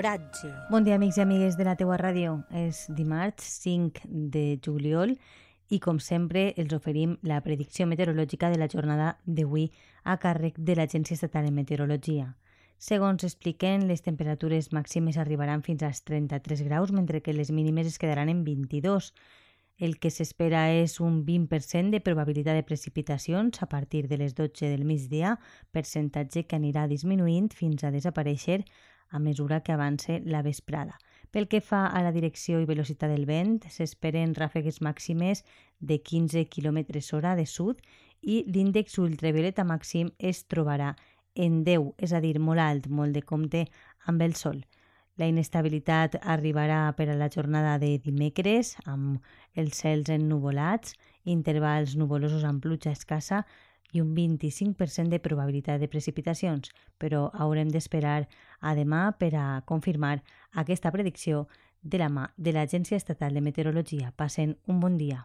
L'oratge. Bon dia, amics i amigues de la teua ràdio. És dimarts 5 de juliol i, com sempre, els oferim la predicció meteorològica de la jornada d'avui a càrrec de l'Agència Estatal de Meteorologia. Segons expliquen, les temperatures màximes arribaran fins als 33 graus, mentre que les mínimes es quedaran en 22. El que s'espera és un 20% de probabilitat de precipitacions a partir de les 12 del migdia, percentatge que anirà disminuint fins a desaparèixer a mesura que avance la vesprada. Pel que fa a la direcció i velocitat del vent, s'esperen ràfegues màximes de 15 km hora de sud i l'índex ultravioleta màxim es trobarà en 10, és a dir, molt alt, molt de compte amb el sol. La inestabilitat arribarà per a la jornada de dimecres, amb els cels ennuvolats, intervals nuvolosos amb pluja escassa i un 25% de probabilitat de precipitacions, però haurem d'esperar a demà per a confirmar aquesta predicció de la mà de l'Agència Estatal de Meteorologia. Passen un bon dia.